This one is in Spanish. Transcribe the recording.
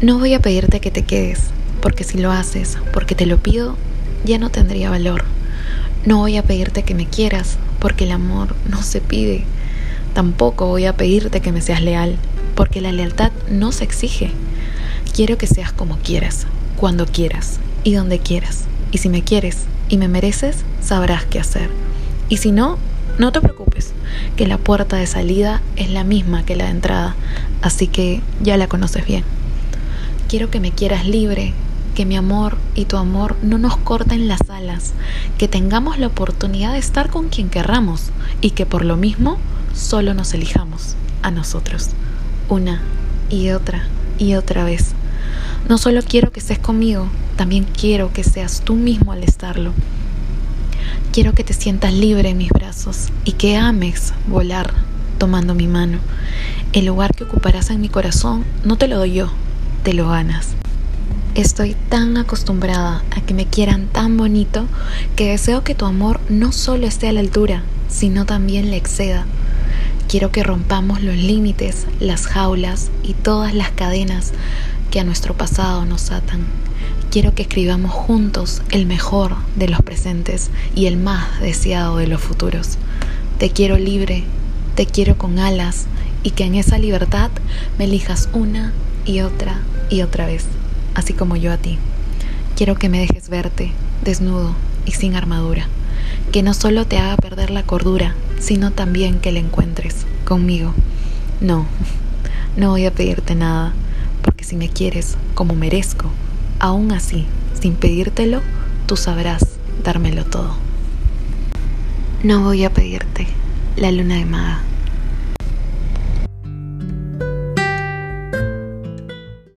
No voy a pedirte que te quedes, porque si lo haces, porque te lo pido, ya no tendría valor. No voy a pedirte que me quieras, porque el amor no se pide. Tampoco voy a pedirte que me seas leal, porque la lealtad no se exige. Quiero que seas como quieras, cuando quieras y donde quieras. Y si me quieres y me mereces, sabrás qué hacer. Y si no, no te preocupes, que la puerta de salida es la misma que la de entrada, así que ya la conoces bien. Quiero que me quieras libre, que mi amor y tu amor no nos corten las alas, que tengamos la oportunidad de estar con quien querramos y que por lo mismo solo nos elijamos a nosotros, una y otra y otra vez. No solo quiero que estés conmigo, también quiero que seas tú mismo al estarlo. Quiero que te sientas libre en mis brazos y que ames volar tomando mi mano. El lugar que ocuparás en mi corazón no te lo doy yo, te lo ganas. Estoy tan acostumbrada a que me quieran tan bonito que deseo que tu amor no solo esté a la altura, sino también le exceda. Quiero que rompamos los límites, las jaulas y todas las cadenas que a nuestro pasado nos atan. Quiero que escribamos juntos el mejor de los presentes y el más deseado de los futuros. Te quiero libre, te quiero con alas y que en esa libertad me elijas una y otra y otra vez, así como yo a ti. Quiero que me dejes verte, desnudo y sin armadura, que no solo te haga perder la cordura, sino también que la encuentres conmigo. No, no voy a pedirte nada, porque si me quieres como merezco, aún así, sin pedírtelo, tú sabrás dármelo todo. No voy a pedirte la luna de maga